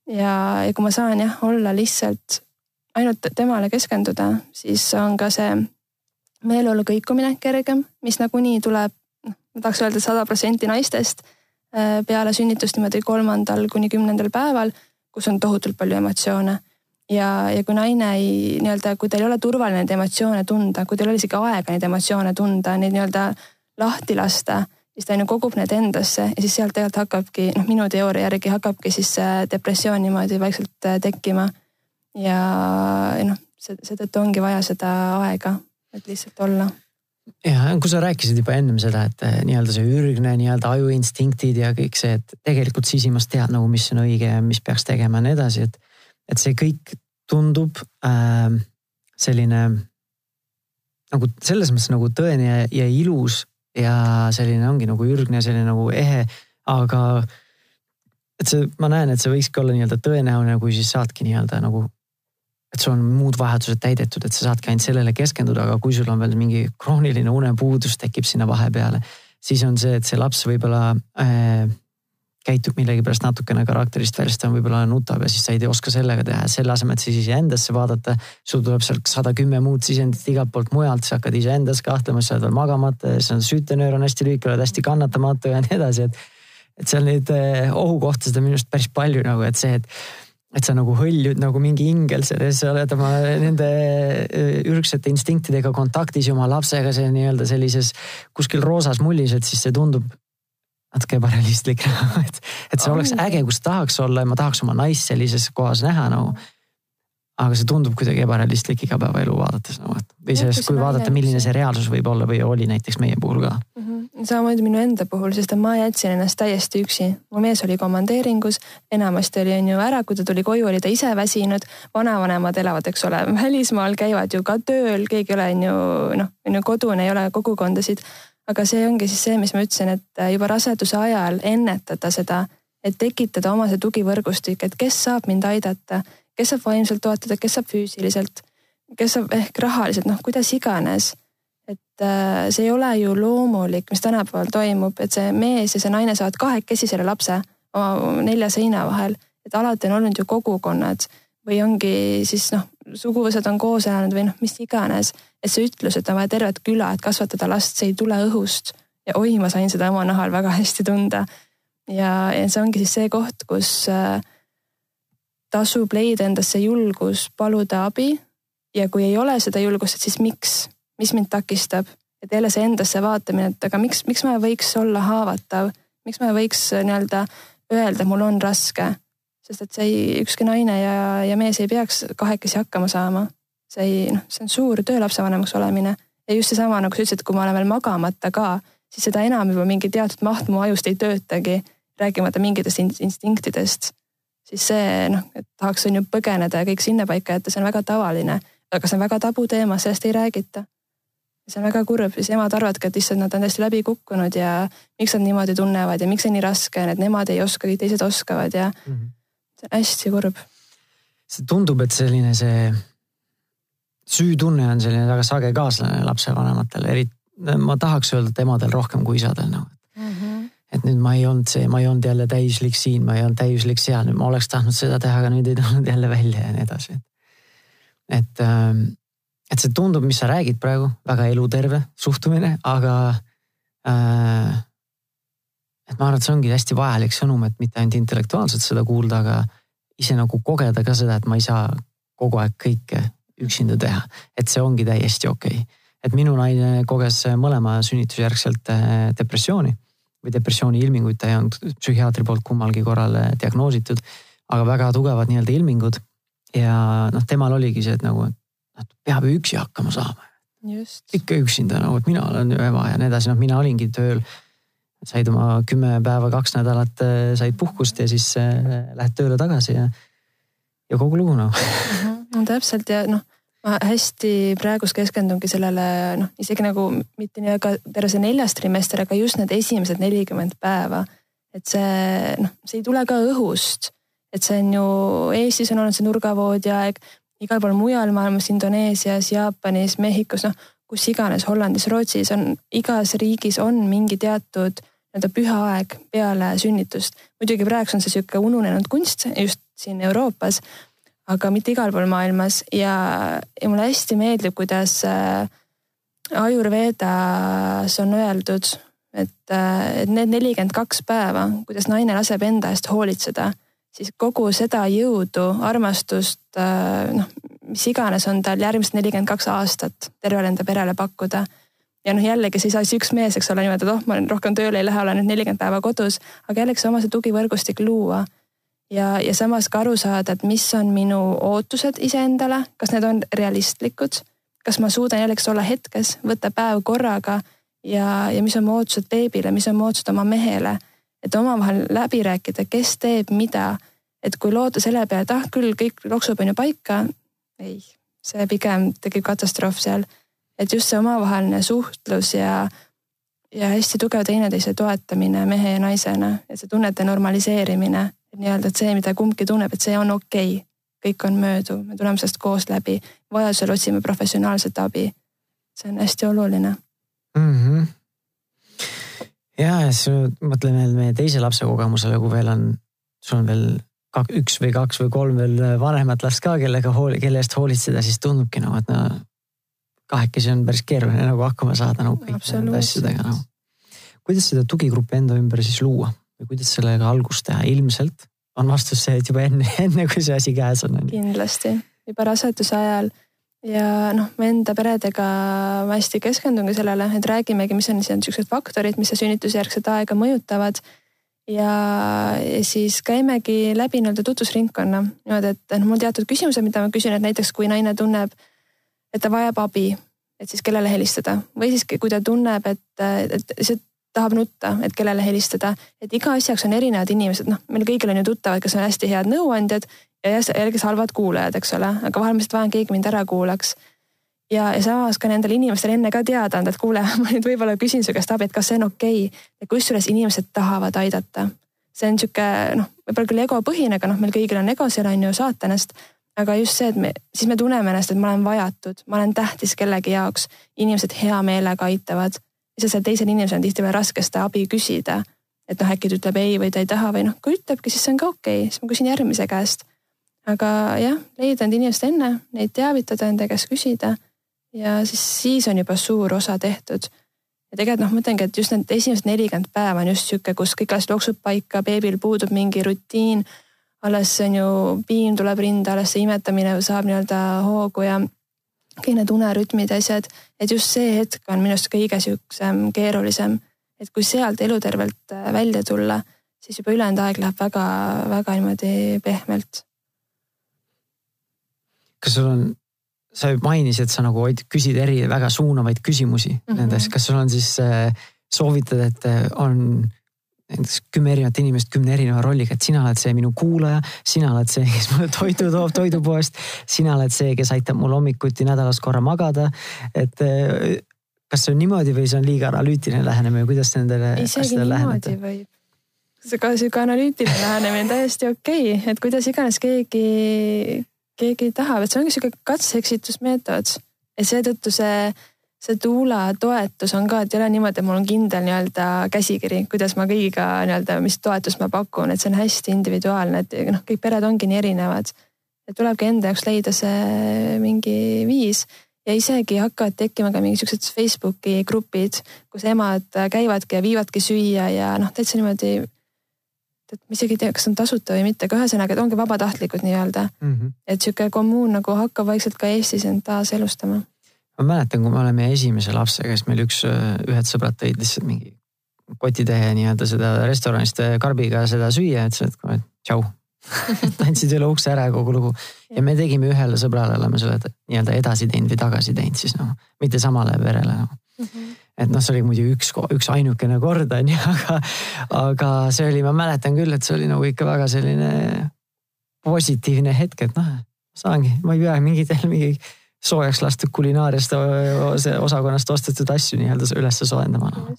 ja, ja kui ma saan jah, olla lihtsalt ainult temale keskenduda, siis on ka see meeleolu kõikumine kergem, mis nagunii tuleb, noh, ma tahaks öelda sada protsenti naistest äh, peale sünnitust niimoodi kolmandal kuni kümnendal päeval, kus on tohutult palju emotsioone ja, ja kui naine ei nii-öelda, kui tal ei ole turvaline neid emotsioone tunda, kui tal ei ole isegi aega neid emotsioone tunda, neid nii-öelda lahti lasta, siis ta on ju kogub need endasse ja siis sealt tegelikult hakkabki, noh, minu teooria järgi hakkabki siis see depressioon niimoodi vaikselt äh, tekkima. ja, ja noh, seetõttu ongi vaja seda aega, et lihtsalt olla ja kui sa rääkisid juba ennem seda, et äh, nii-öelda see ürgne nii-öelda ajuinstinktid ja kõik see, et tegelikult sisimas tead nagu, mis on õige ja mis peaks tegema ja nii edasi, et et see kõik tundub äh, selline nagu selles mõttes nagu tõene ja, ja ilus ja selline ongi nagu ürgne, selline nagu ehe, aga et see, ma näen, et see võikski olla nii-öelda tõenäoline, kui siis saadki nii-öelda nagu, et sul on muud vajadused täidetud, et sa saadki ainult sellele keskenduda, aga kui sul on veel mingi krooniline unepuudus tekib sinna vahepeale, siis on see, et see laps võib-olla äh, käitub millegipärast natukene karakterist välja, sest ta võib-olla nutab ja siis sa ei oska sellega teha, selle asemel, et siis iseendasse vaadata. sul tuleb sealt sada kümme muud sisendit igalt poolt mujalt, sa hakkad iseendas kahtlema, sa oled veel magamata ja siis on süütenöör on hästi lühike, oled hästi kannatamatu ja nii edasi, et. et seal neid eh, ohukohtasid on minu arust päris palju nagu, et see, et et sa nagu hõljud nagu mingi ingel selles, sa oled oma nende eh, ürgsete instinktidega kontaktis oma lapsega, see nii-öelda sellises kuskil roosas mullis, et siis see tundub natuke ebarealistlik et, et see oleks äge, kus tahaks olla ja ma tahaks oma naist sellises kohas näha nagu. aga see tundub kuidagi ebarealistlik igapäevaelu vaadates nagu, et või sellest, kui vaadata, milline see reaalsus võib olla või oli näiteks meie puhul ka mm. -hmm. samamoodi minu enda puhul, sest ma jätsin ennast täiesti üksi. mu mees oli komandeeringus, enamasti oli on ju ära, kui ta tuli koju, oli ta ise väsinud. vanavanemad elavad, eks ole, välismaal, käivad ju ka tööl, keegi ei ole on ju noh, on ju kodune, ei ole kogukondasid aga see ongi siis see, mis ma ütlesin, et äh, juba raseduse ajal ennetada seda, et tekitada oma see tugivõrgustik, et kes saab mind aidata, kes saab vaimselt toetada, kes saab füüsiliselt, kes saab ehk rahaliselt, noh, kuidas iganes. et äh, see ei ole ju loomulik, mis tänapäeval toimub, et see mees ja see naine saavad kahekesi selle lapse oma nelja seina vahel, et alati on olnud ju kogukonnad või ongi siis noh, suguvõsad on koos elanud või noh, mis iganes. et see ütlus, et on vaja tervet küla, et kasvatada last, see ei tule õhust. ja oi, ma sain seda oma nahal väga hästi tunda. ja, ja see ongi siis see koht, kus äh, tasub leida endasse julgus paluda abi. ja kui ei ole seda julgust, et siis miks, mis mind takistab, et jälle see endasse vaatamine, et aga miks, miks ma võiks olla haavatav, miks ma võiks äh, nii-öelda öelda, mul on raske sest et see ei, ükski naine ja, ja mees ei peaks kahekesi hakkama saama. see ei, noh, see on suur töö lapsevanemaks olemine ja just seesama, nagu sa ütlesid, kui ma olen veel magamata ka, siis seda enam juba mingi teatud maht mu ajust ei töötagi, rääkimata mingitest instinktidest. siis see noh, et tahaks on ju põgeneda ja kõik sinnapaika jätta, see on väga tavaline, aga see on väga tabuteema, sellest ei räägita. see on väga kurb, siis emad arvavadki, et issand, nad on täiesti läbi kukkunud ja miks nad niimoodi tunnevad ja miks see nii raske on, et nemad ei oska, kõik teised oskavad ja mm. -hmm see on hästi kurb. see tundub, et selline see süütunne on selline väga sage kaaslane lapsevanematel, eriti ma tahaks öelda, et emadel rohkem kui isadel nagu mm. -hmm. et nüüd ma ei olnud see, ma ei olnud jälle täiuslik siin, ma ei olnud täiuslik seal, nüüd ma oleks tahtnud seda teha, aga nüüd ei tulnud jälle välja ja nii edasi. et, ähm, et see tundub, mis sa räägid praegu, väga eluterve suhtumine, aga äh, et ma arvan, et see ongi hästi vajalik sõnum, et mitte ainult intellektuaalselt seda kuulda, aga ise nagu kogeda ka seda, et ma ei saa kogu aeg kõike üksinda teha. et see ongi täiesti okei okay.. et minu naine koges mõlema sünnitusjärgselt eh, depressiooni või depressiooni ilminguid, ta ei olnud psühhiaatri poolt kummalgi korral eh, diagnoositud, aga väga tugevad nii-öelda ilmingud. ja noh, temal oligi see, et nagu, et noh, peab ju üksi hakkama saama. ikka üksinda nagu, et mina olen ju ema ja nii edasi, noh, mina olingi tööl said oma kümme päeva, kaks nädalat äh, said puhkust ja siis äh, lähed tööle tagasi ja, ja kogu lugu noh. no täpselt ja noh, ma hästi praegust keskendungi sellele noh, isegi nagu mitte nii väga terve see neljas trimester, aga just need esimesed nelikümmend päeva. et see noh, see ei tule ka õhust, et see on ju Eestis on olnud see nurgavoodi aeg, igal pool mujal maailmas, Indoneesias, Jaapanis, Mehhikos, noh kus iganes, Hollandis, Rootsis on, igas riigis on mingi teatud nii-öelda püha aeg peale sünnitust. muidugi praegu on see sihuke ununenud kunst just siin Euroopas, aga mitte igal pool maailmas ja, ja mulle hästi meeldib, kuidas äh, Ajurvedas on öeldud, et, äh, et need nelikümmend kaks päeva, kuidas naine laseb enda eest hoolitseda, siis kogu seda jõudu, armastust, äh, noh, mis iganes on tal järgmised nelikümmend kaks aastat tervele enda perele pakkuda ja noh, jällegi siis üks mees, eks ole, niimoodi, et oh, ma rohkem tööle ei lähe, olen nüüd nelikümmend päeva kodus, aga jällegi see oma see tugivõrgustik luua. ja, ja samas ka aru saada, et mis on minu ootused iseendale, kas need on realistlikud, kas ma suudan jällegi olla hetkes, võtta päev korraga ja, ja mis on mu ootused beebile, mis on mu ootused oma mehele. et omavahel läbi rääkida, kes teeb mida, et kui loota selle peale, et ah küll kõik loksub on ju paika. Ei, see pigem tekib katastroof seal et just see omavaheline suhtlus ja, ja hästi tugev teineteise toetamine mehe ja naisena ja see tunnete normaliseerimine, nii-öelda, et see, mida kumbki tunneb, et see on okei okay. kõik on mööduv, me tuleme sellest koos läbi, vajadusel otsime professionaalset abi. see on hästi oluline mm. -hmm. ja, ja siis mõtlen veel meie teise lapse kogemusele, kui veel on, sul on veel üks või kaks või kolm veel vanemat last ka, kellega hooli, kelle eest hoolitseda, siis tundubki nagu, et no kahekesi on päris keeruline nagu hakkama saada nagu kõikide nende asjadega nagu. kuidas seda tugigruppi enda ümber siis luua või kuidas sellega algust teha, ilmselt on vastus see, et juba enne, enne kui see asi käes on. kindlasti, juba raseduse ajal ja noh, me enda peredega hästi keskendungi sellele, et räägimegi, mis on niisugused faktorid, mis sünnitusjärgset aega mõjutavad. Ja, siis käimegi läbi nii-öelda tutvusringkonna niimoodi, et noh, mul teatud küsimused, mida ma küsin, et näiteks kui naine tunneb, et ta vajab abi, et siis kellele helistada? Või siis kui ta tunneb, et, et see tahab nutta, et kellele helistada, et iga asjaks on erinevad inimesed, noh, meil kõigil on ju tuttavad, kes on hästi head nõuandjad ja jällegi halvad kuulajad, eks ole, aga vahel ma lihtsalt vajan, keegi mind ära kuulaks. Ja, ja samas ka nendele inimestele enne ka teada anda, et kuule, ma nüüd võib-olla küsin su käest abi, et kas see on okei okay. kusjuures inimesed tahavad aidata. see on sihuke noh, võib-olla küll egopõhine, aga noh, meil kõigil on ego seal on ju saatanast. aga just see, et me, siis me tunneme ennast, et ma olen vajatud, ma olen tähtis kellegi jaoks, inimesed hea meelega aitavad. lihtsalt seal teisel inimesel on tihtipeale raske seda abi küsida et noh, äkki ta ütleb ei või ta ei taha või noh, kui ütlebki, siis see on ka okei okay., siis ma küsin järgmise käest aga jah, leida need inimesed enne, neid teavitada, nende käest küsida ja siis, siis on juba suur osa tehtud. ja tegelikult noh, ma mõtlengi, et just need esimesed nelikümmend päeva on just sihuke, kus kõik alles loksub paika, beebil puudub mingi rutiin. alles on ju, piim tuleb rinda, alles see imetamine saab nii-öelda hoogu ja kõik need unerütmid ja asjad, et just see hetk on minu arust kõige sihukesem keerulisem. et kui sealt elutervelt välja tulla, siis juba ülejäänud aeg läheb väga-väga niimoodi pehmelt kas sul on, sa mainisid, et sa nagu küsid eri väga suunavaid küsimusi mm -hmm. nendes, kas sul on siis äh, soovitad, et äh, on näiteks kümme erinevat inimest kümne erineva rolliga, et sina oled see minu kuulaja, sina oled see, kes mulle toidu toob toidupoest, sina oled see, kes aitab mul hommikuti nädalas korra magada. et äh, kas see on niimoodi või see on liiga analüütiline lähenemine, kuidas nendele? võib see ka sihuke analüütiline lähenemine on täiesti okei okay., et kuidas iganes keegi, keegi tahab, et see ongi sihuke katse-eksitusmeetod ja seetõttu see, see tuula toetus on ka, et ei ole niimoodi, et mul on kindel nii-öelda käsikiri, kuidas ma kõigiga nii-öelda, mis toetust ma pakun, et see on hästi individuaalne, et noh, kõik pered ongi nii erinevad. et tulebki enda jaoks leida see mingi viis ja isegi hakkavad tekkima ka mingisugused Facebooki grupid, kus emad käivadki ja viivadki süüa ja noh, täitsa niimoodi et ma isegi ei tea, kas on tasuta või mitte, aga ühesõnaga, et ongi vabatahtlikud nii-öelda mm. -hmm. et sihuke kommuun nagu hakkab vaikselt ka Eestis end taaselustama. ma mäletan, kui me oleme esimese lapsega, siis meil üks, ühed sõbrad tõid lihtsalt mingi kotitäie nii-öelda seda restoranist karbiga seda süüa, ütlesid, et tšau andsid üle ukse ära kogu lugu. ja me tegime ühele sõbrale, oleme selle nii-öelda edasi teinud või tagasi teinud siis noh, mitte samale perele noh mm -hmm et noh, see oli muidu üks, üks ainukene kord on ju, aga, aga see oli, ma mäletan küll, et see oli nagu ikka väga selline positiivne hetk, et noh, saangi, ma ei pea mingit jälle mingi soojaks lastud kulinaariast osakonnast ostetud asju nii-öelda ülesse soojendama no..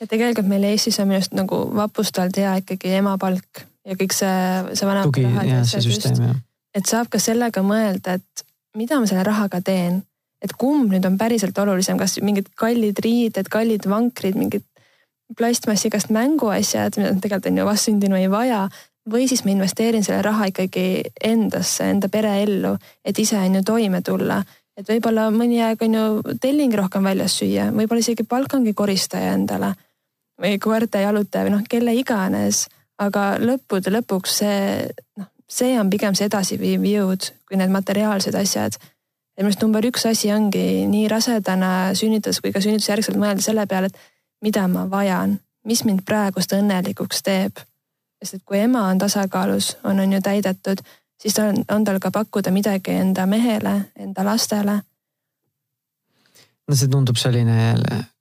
ja tegelikult meil Eestis on minu arust nagu vapustavalt hea ikkagi emapalk ja kõik see, see vanemate jah. et saab ka sellega mõelda, et mida ma selle rahaga teen et kumb nüüd on päriselt olulisem, kas mingid kallid riided, kallid vankrid, mingid plastmassigast mänguasjad, mida tegelikult on ju vastsündinu ei vaja. või siis ma investeerin selle raha ikkagi endasse, enda pereellu, et ise on ju toime tulla. et võib-olla mõni aeg on ju tellingi rohkem väljas süüa, võib-olla isegi palkangi koristaja endale või koerte jalutaja või noh, kelle iganes. aga lõppude lõpuks see, noh, see on pigem see edasiviiv jõud kui need materiaalsed asjad ja minu arust number üks asi ongi nii rasedana sünnitades kui ka sünnitusjärgselt mõelda selle peale, et mida ma vajan, mis mind praegust õnnelikuks teeb. sest et kui ema on tasakaalus, on, on ju täidetud, siis on, on tal ka pakkuda midagi enda mehele, enda lastele. no see tundub selline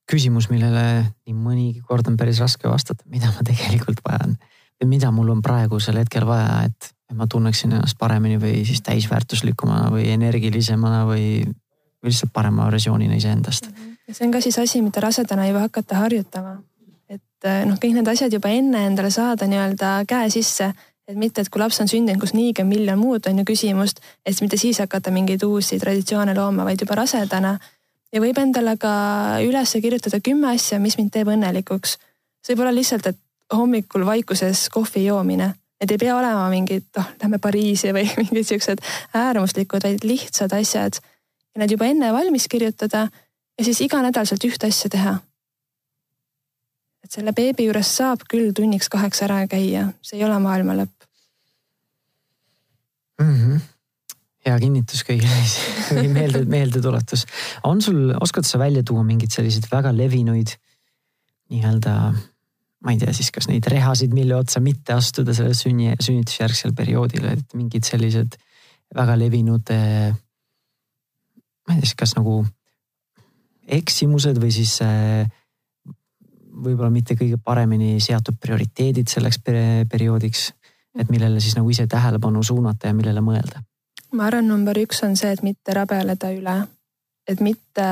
küsimus, millele nii mõnigi kord on päris raske vastata, mida ma tegelikult vajan või mida mul on praegusel hetkel vaja, et et ma tunneksin ennast paremini või siis täisväärtuslikumana või energilisemana või, lihtsalt parema versioonina iseendast. Mhm. ja see on ka siis asi, mida rasedana juba hakata harjutama. et eh, noh, kõik need asjad juba enne endale saada nii-öelda käe sisse, et mitte, et kui laps on sündinud, kus niigi on miljon muud on ju küsimust, et mitte siis hakata mingeid uusi traditsioone looma, vaid juba rasedana. ja võib endale ka üles kirjutada kümme asja, mis mind teeb õnnelikuks see võib olla lihtsalt, et hommikul vaikuses kohvi joomine, et ei pea olema mingid, noh, lähme Pariisi või mingid siuksed äärmuslikud, vaid lihtsad asjad. ja need juba enne valmis kirjutada ja siis iga nädal sealt ühte asja teha. et selle beebi juures saab küll tunniks kaheks ära käia, see ei ole maailma lõpp mm. -hmm hea kinnitus kõigile või meelde, meeldetuletus. on sul, oskad sa välja tuua mingeid selliseid väga levinuid nii-öelda, ma ei tea siis, kas neid rehasid, mille otsa mitte astuda sellel sünni, sünnitusjärgsel perioodil, et mingid sellised väga levinud. ma ei tea siis, kas nagu eksimused või siis äh, võib-olla mitte kõige paremini seatud prioriteedid selleks perioodiks, et millele siis nagu ise tähelepanu suunata ja millele mõelda? ma arvan, number üks on see, et mitte rabeleda üle, et mitte,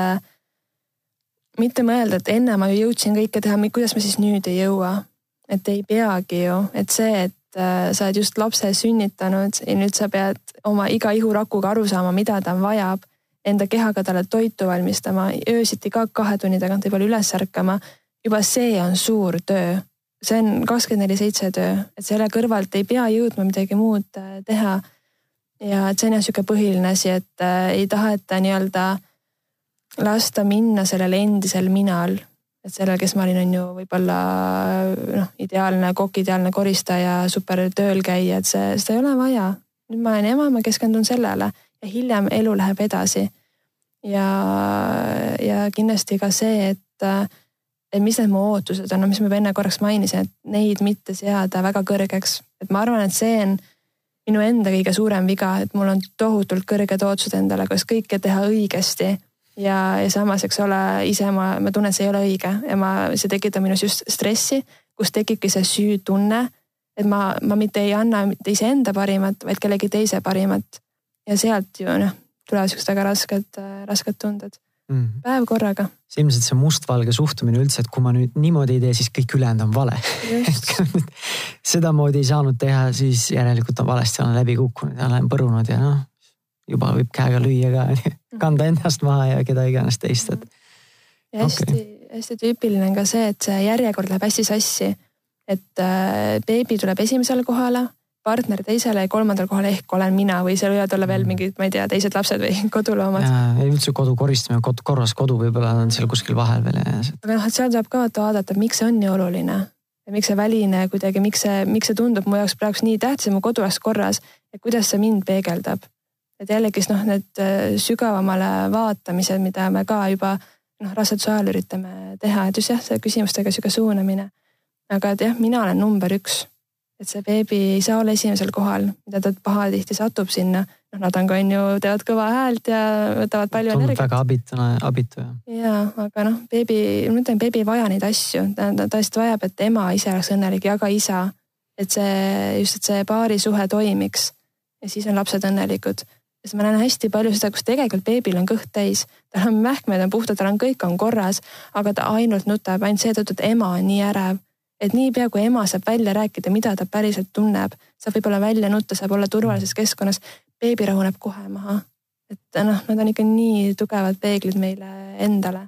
mitte mõelda, et enne ma ju jõudsin kõike teha, kuidas ma siis nüüd ei jõua. et ei peagi ju, et see, et äh, sa oled just lapse sünnitanud ja nüüd sa pead oma iga ihurakuga aru saama, mida ta vajab enda kehaga talle toitu valmistama, öösiti ka kahe tunni tagant võib-olla üles ärkama. juba see on suur töö, see on kakskümmend neli seitse töö, et selle kõrvalt ei pea jõudma midagi muud äh, teha. ja et see on jah sihuke põhiline asi, et äh, ei taheta nii-öelda lasta minna sellel endisel minal, et sellel, kes ma olin, on ju võib-olla noh, ideaalne kokk, ideaalne koristaja, super tööl käija, et see, seda ei ole vaja. nüüd ma olen ema, ma keskendun sellele ja hiljem elu läheb edasi. ja, ja kindlasti ka see, et, et mis need mu ootused on, no mis ma juba enne korraks mainisin, et neid mitte seada väga kõrgeks, et ma arvan, et see on minu enda kõige suurem viga, et mul on tohutult kõrged ootused endale, kas kõike teha õigesti ja, ja samas, eks ole, ise ma, ma tunnen, et see ei ole õige ja ma, see tekitab minus just stressi, kus tekibki see süütunne. et ma, ma mitte ei anna mitte iseenda parimat, vaid kellegi teise parimat ja sealt ju noh, tulevad siuksed väga rasked, rasked tunded mm. -hmm. päev korraga. see ilmselt see mustvalge suhtumine üldse, et kui ma nüüd niimoodi ei tee, siis kõik ülejäänud on vale sedamoodi ei saanud teha, siis järelikult on valesti, olen läbi kukkunud ja olen põrunud ja noh, juba võib käega lüüa ka, mhm. kanda ennast maha ja keda iganes teist, et. ja hästi okay., hästi tüüpiline on ka see, et see järjekord läheb hästi sassi. et äh, beebi tuleb esimesele kohale partner teisele ja kolmandal kohal ehk olen mina või seal võivad olla veel mm. mingid, ma ei tea, teised lapsed või koduloomad. ja üldse kodu koristamine, kod, korras kodu võib-olla on seal kuskil vahel veel ja. aga noh, et seal tuleb ka vaadata, miks see on nii oluline ja miks see väline kuidagi, miks see, miks see tundub mu jaoks praegu nii tähtis, et mu kodu oleks korras ja kuidas see mind peegeldab. Et jällegist noh, need äh, sügavamale vaatamised, mida me ka juba noh, raseduse ajal üritame teha, et just jah, see küsimustega sihuke suunamine. aga et jah, mina olen number üks et see beebi ei saa olla esimesel kohal, mida ta pahatihti satub sinna. noh, nad on ka on ju, teevad kõva häält ja võtavad palju energiat. väga abituna, abitu jah. ja, aga noh, beebi, ma ütlen, beebi ei vaja neid asju, ta, ta tõesti vajab, et ema ise oleks õnnelik ja ka isa. et see just, et see paarisuhe toimiks ja siis on lapsed õnnelikud sest ma näen hästi palju seda, kus tegelikult beebil on kõht täis, tal on mähkmed on puhtad, tal on kõik on korras, aga ta ainult nutab ainult seetõttu, et ema on nii ärev et niipea kui ema saab välja rääkida, mida ta päriselt tunneb, saab võib-olla välja nutta, saab olla turvalises keskkonnas, beebi rahuneb kohe maha. et noh, nad on ikka nii tugevad peeglid meile endale.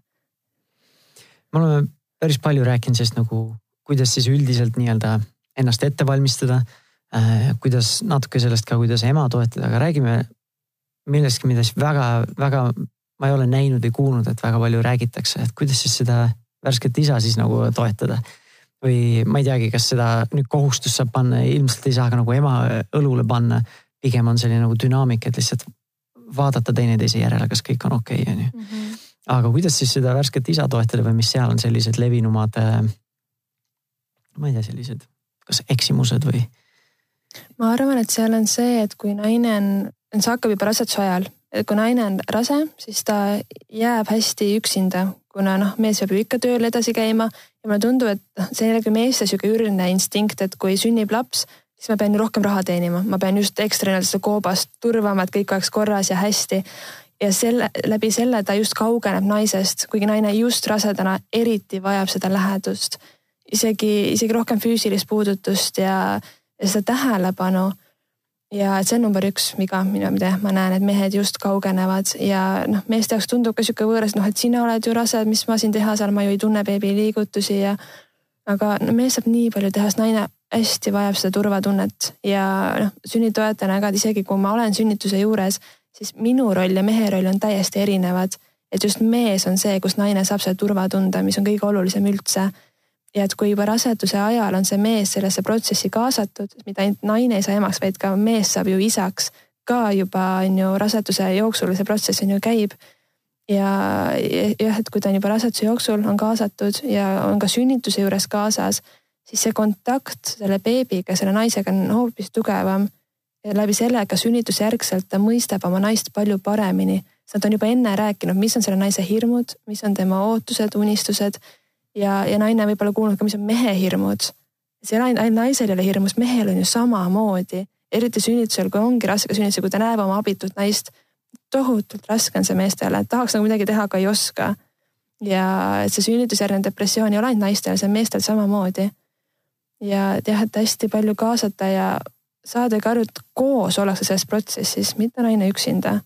me oleme päris palju rääkinud sellest nagu, kuidas siis üldiselt nii-öelda ennast ette valmistada äh,. kuidas natuke sellest ka, kuidas ema toetada, aga räägime millestki, mida siis väga-väga ma ei ole näinud või kuulnud, et väga palju räägitakse, et kuidas siis seda värsket isa siis nagu toetada või ma ei teagi, kas seda nüüd kohustust saab panna, ilmselt ei saa ka nagu ema õlule panna. pigem on selline nagu dünaamika, et lihtsalt vaadata teineteise järele, kas kõik on okei okay,, on ju. Mhm. aga kuidas siis seda värsket isa toetada või mis seal on sellised levinumad, äh, ma ei tea, sellised, kas eksimused või? ma arvan, et seal on see, et kui naine on, see hakkab juba raseduse ajal, et kui naine on rase, siis ta jääb hästi üksinda, kuna noh, mees peab ju ikka tööl edasi käima ja mulle tundub, et noh, see on jällegi meeste sihuke ürgne instinkt, et kui sünnib laps, siis ma pean ju rohkem raha teenima, ma pean just ekstra nii-öelda seda koobast turvama, et kõik oleks korras ja hästi. ja selle, läbi selle ta just kaugeneb naisest, kuigi naine just rasedana eriti vajab seda lähedust. isegi, isegi rohkem füüsilist puudutust ja, ja seda tähelepanu ja et see on number üks viga, mida, mida ma näen, et mehed just kaugenevad ja noh, meeste jaoks tundub ka sihuke võõras, noh, et sina oled ju rase, mis ma siin teha saan, ma ju ei tunne beebi liigutusi ja aga no mees saab nii palju teha, sest naine hästi vajab seda turvatunnet ja noh, sünnitoetajana ka, et isegi kui ma olen sünnituse juures, siis minu roll ja mehe roll on täiesti erinevad. et just mees on see, kus naine saab selle turvatunde, mis on kõige olulisem üldse. Ja et kui juba raseduse ajal on see mees sellesse protsessi kaasatud, mitte ainult naine ei saa emaks, vaid ka mees saab ju isaks ka juba on ju raseduse jooksul see protsess on ju käib ja jah, et kui ta on juba raseduse jooksul on kaasatud ja on ka sünnituse juures kaasas, siis see kontakt selle beebiga, selle naisega on hoopis tugevam. ja läbi selle ka sünnitusjärgselt ta mõistab oma naist palju paremini. nad on juba enne rääkinud, mis on selle naise hirmud, mis on tema ootused, unistused ja, ja naine võib-olla kuulnud ka, mis on mehe hirmud. see ainult naisel ei ole hirmus, mehel on ju samamoodi, eriti sünnitusel, kui ongi raske sünnitusel, kui ta näeb oma abitut naist tohutult raske on see meestele, tahaks nagu midagi teha, aga ei oska. ja et see sünnitusjärgne depressioon ei ole ainult naistel, see on meestel samamoodi. ja jah, et hästi palju kaasata ja saadagi aru, et koos ollakse selles protsessis, mitte naine üksinda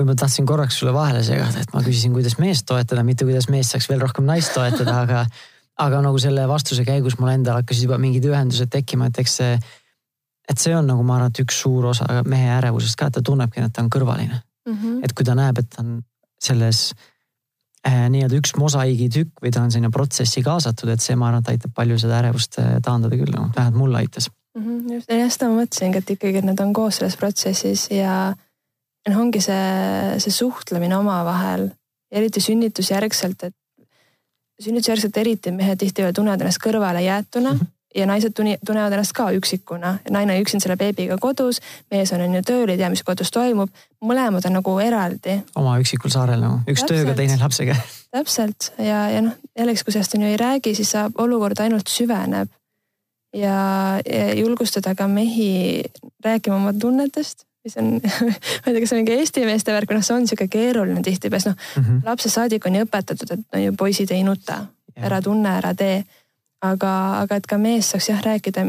või ma tahtsin korraks sulle vahele segada, et ma küsisin, kuidas meest toetada, mitte kuidas mees saaks veel rohkem naist toetada, aga, aga nagu selle vastuse käigus mul endal hakkasid juba mingid ühendused tekkima, et eks see et see on nagu ma arvan, et üks suur osa mehe ärevusest ka, et ta tunnebki, et ta on kõrvaline mm. -hmm. et kui ta näeb, et ta on selles äh, nii-öelda üks mosaiigitükk või ta on sinna protsessi kaasatud, et see, ma arvan, et aitab palju seda ärevust äh, taandada küll, noh vähemalt mulle aitas mm. -hmm. just, ja seda ma mõtlesingi, et ikkagi, et nad on koos selles protsessis ja noh, ongi see, see suhtlemine omavahel, eriti sünnitusjärgselt, et sünnitusjärgselt eriti mehed tihtipeale tunnevad ennast kõrvale jäetuna mm. -hmm ja naised tunnevad ennast ka üksikuna, naine on üksinda selle beebiga kodus, mees on on ju tööl, ei tea, mis kodus toimub. mõlemad on nagu eraldi. oma üksikul saarel nagu, üks Täpselt. tööga, teine lapsega. täpselt ja, ja noh, jällegi, kui sellest on ju ei räägi, siis saab olukord ainult süveneb. ja, ja julgustada ka mehi rääkima oma tunnetest mis on ma ei tea, kas see on mingi Eesti meeste värk või noh, see on sihuke keeruline tihtipeale, sest noh mm -hmm. lapsest saadik on ju õpetatud, et no ju poisid ei nuta, ära tunne, ära tee aga, aga et ka mees saaks jah rääkida,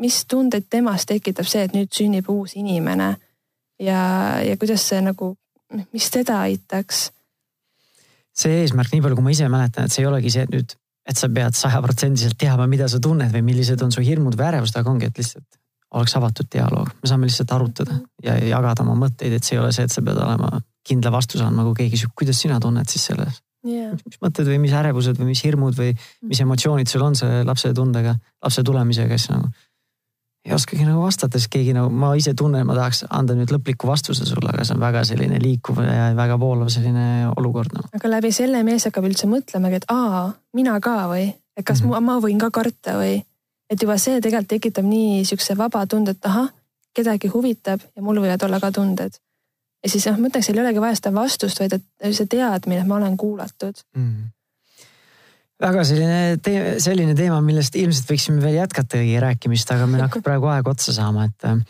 mis tundeid temas tekitab see, et nüüd sünnib uus inimene ja, ja kuidas see nagu, mis teda aitaks? see eesmärk, nii palju kui ma ise mäletan, et see ei olegi see, et nüüd, et sa pead sajaprotsendiliselt teadma, mida sa tunned või millised on su hirmud või ärevused, aga ongi, et lihtsalt oleks avatud dialoog, me saame lihtsalt arutada ja jagada oma mõtteid, et see ei ole see, et sa pead olema kindla vastuse andma, kui keegi küsib, kuidas sina tunned siis selles yeah.. mis mõtted või mis ärevused või mis hirmud või mis emotsioonid sul on selle lapse tundega, lapse tulemisega, siis nagu ei oskagi nagu vastata, sest keegi nagu ma ise tunnen, ma tahaks anda nüüd lõpliku vastuse sulle, aga see on väga selline liikuv ja väga voolav selline olukord no.. aga läbi selle mees hakkab üldse mõtlemagi, et aa, mina ka või, et kas mm -hmm. ma, ma võin ka karta või. Et juba see tegelikult tekitab nii sihukese vaba tunde, et ahah, kedagi huvitab ja mul võivad olla ka tunded. Ja siis noh, ma ütleks, seal ei olegi vaja seda vastust, vaid et see teadmine, et ma olen kuulatud. Mm. väga selline tee, selline teema, millest ilmselt võiksime veel jätkatagi rääkimist, aga meil hakkab praegu aeg otsa saama, et äh,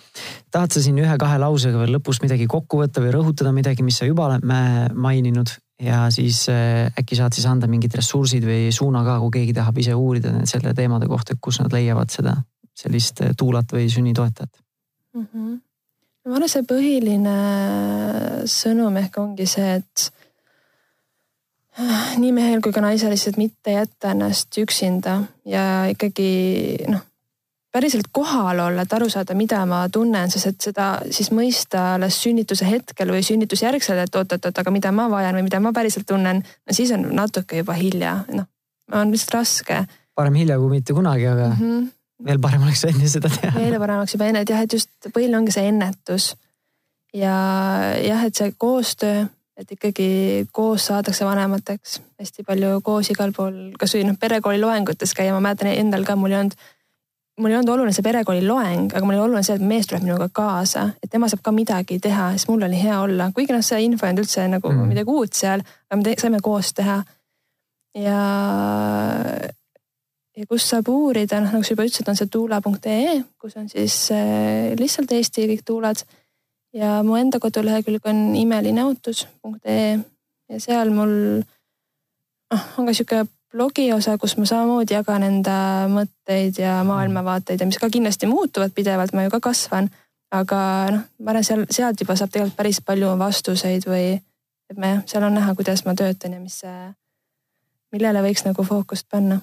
tahad sa siin ühe-kahe lausega veel lõpus midagi kokku võtta või rõhutada midagi, mis sa juba oled maininud ja siis äh, äkki saad siis anda mingid ressursid või suuna ka, kui keegi tahab ise uurida selle teemade kohta, kus nad leiavad seda sellist äh, tuulat või sünnitoetajat mm. -hmm ma arvan, see põhiline sõnum ehk ongi see, et nii mehel kui ka naisel lihtsalt mitte jätta ennast üksinda ja ikkagi noh, päriselt kohal olla, et aru saada, mida ma tunnen, sest et seda siis mõista alles sünnituse hetkel või sünnitusjärgselt, et oot-oot-oot, aga mida ma vajan või mida ma päriselt tunnen, no siis on natuke juba hilja, noh, on lihtsalt raske. parem hilja kui mitte kunagi, aga mm. -hmm veel parem oleks enne seda teha. veel parem oleks juba enne, et jah, et just põhiline ongi see ennetus. ja jah, et see koostöö, et ikkagi koos saadakse vanemateks hästi palju koos igal pool, kasvõi noh, perekooli loengutes käia, ma mäletan endal ka, mul ei olnud mul ei olnud oluline see perekooli loeng, aga mul oli oluline see, et mees tuleb minuga kaasa, et tema saab ka midagi teha, siis mul oli hea olla, kuigi noh, see info ei olnud üldse nagu mm. midagi uut seal, aga me saime koos teha. ja ja kus saab uurida, noh nagu sa juba ütlesid, on see tuula.ee, kus on siis äh, lihtsalt Eesti kõik tuulad. ja mu enda kodulehekülg on imelineotus.ee ja seal mul noh, on ka sihuke blogi osa, kus ma samamoodi jagan enda mõtteid ja maailmavaateid ja mis ka kindlasti muutuvad pidevalt, ma ju ka kasvan. aga noh, ma arvan, seal, sealt juba saab tegelikult päris palju vastuseid või et me, seal on näha, kuidas ma töötan ja mis millele võiks nagu fookust panna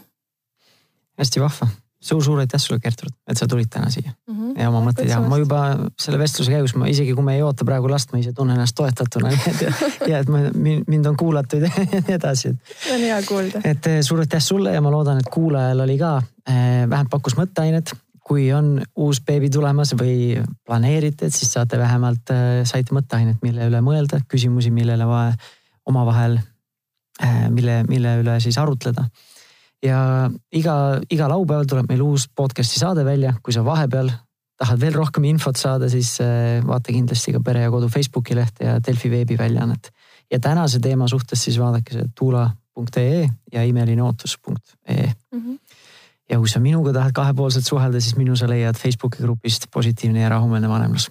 hästi vahva suur-suur aitäh sulle, Gertrud, et sa tulid täna siia mm -hmm. ja oma mõtteid jagama. ma juba selle vestluse käigus, ma isegi kui me ei oota praegu last, ma ise tunnen ennast toetatuna ja et ma, mind on kuulatud ja nii edasi. see on hea kuulda. et eh, suur aitäh sulle ja ma loodan, et kuulajal oli ka eh, vähemalt pakkus mõtteainet. kui on uus beebi tulemas või planeerite, et siis saate vähemalt eh,, saite mõtteainet, mille üle mõelda, küsimusi, millele vaja omavahel eh,, mille, mille üle siis arutleda ja iga, iga laupäeval tuleb meil uus podcast'i saade välja, kui sa vahepeal tahad veel rohkem infot saada, siis äh, vaata kindlasti ka Pere ja Kodu Facebooki lehte ja Delfi veebiväljaannet. ja tänase teema suhtes siis vaadake see tuula.ee ja imeline-ootus.ee mm. -hmm. ja kui sa minuga tahad kahepoolselt suhelda, siis minu sa leiad Facebooki grupist Positiivne ja rahumeelne vanemlus